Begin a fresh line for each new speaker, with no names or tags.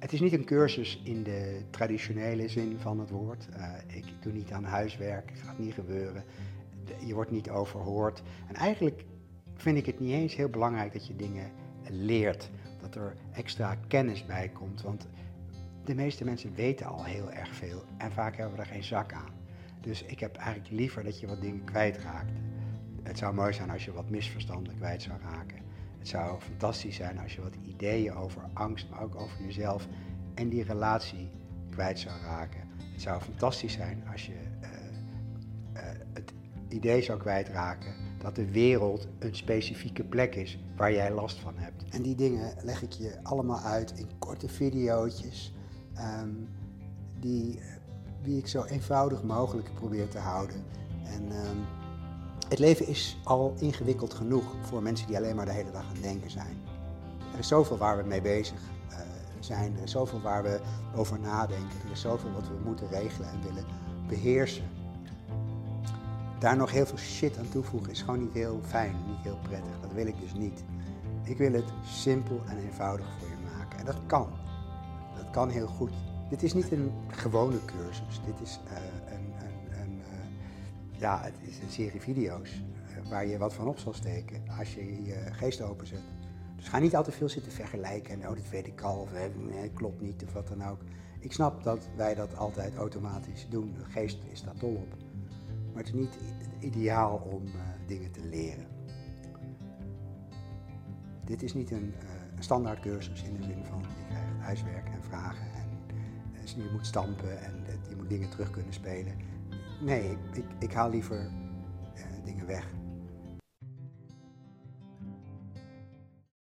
Het is niet een cursus in de traditionele zin van het woord. Uh, ik doe niet aan huiswerk, het gaat niet gebeuren. Je wordt niet overhoord. En eigenlijk vind ik het niet eens heel belangrijk dat je dingen leert. Dat er extra kennis bij komt. Want de meeste mensen weten al heel erg veel en vaak hebben we er geen zak aan. Dus ik heb eigenlijk liever dat je wat dingen kwijtraakt. Het zou mooi zijn als je wat misverstanden kwijt zou raken. Het zou fantastisch zijn als je wat ideeën over angst, maar ook over jezelf en die relatie kwijt zou raken. Het zou fantastisch zijn als je uh, uh, het idee zou kwijtraken dat de wereld een specifieke plek is waar jij last van hebt. En die dingen leg ik je allemaal uit in korte video's, um, die, die ik zo eenvoudig mogelijk probeer te houden. En het leven is al ingewikkeld genoeg voor mensen die alleen maar de hele dag aan het denken zijn. Er is zoveel waar we mee bezig uh, zijn, er is zoveel waar we over nadenken, er is zoveel wat we moeten regelen en willen beheersen. Daar nog heel veel shit aan toevoegen is gewoon niet heel fijn, niet heel prettig. Dat wil ik dus niet. Ik wil het simpel en eenvoudig voor je maken. En dat kan. Dat kan heel goed. Dit is niet een gewone cursus. Dit is uh, een, ja, het is een serie video's uh, waar je wat van op zal steken als je je geest openzet. Dus ga niet al te veel zitten vergelijken en oh, dit weet ik al, of nee, klopt niet, of wat dan ook. Ik snap dat wij dat altijd automatisch doen. De geest is daar dol op. Maar het is niet ideaal om dingen te leren. Dit is niet een, een standaard cursus in de zin van je krijgt huiswerk en vragen en je moet stampen en je moet dingen terug kunnen spelen. Nee, ik, ik, haal liever uh, dingen weg.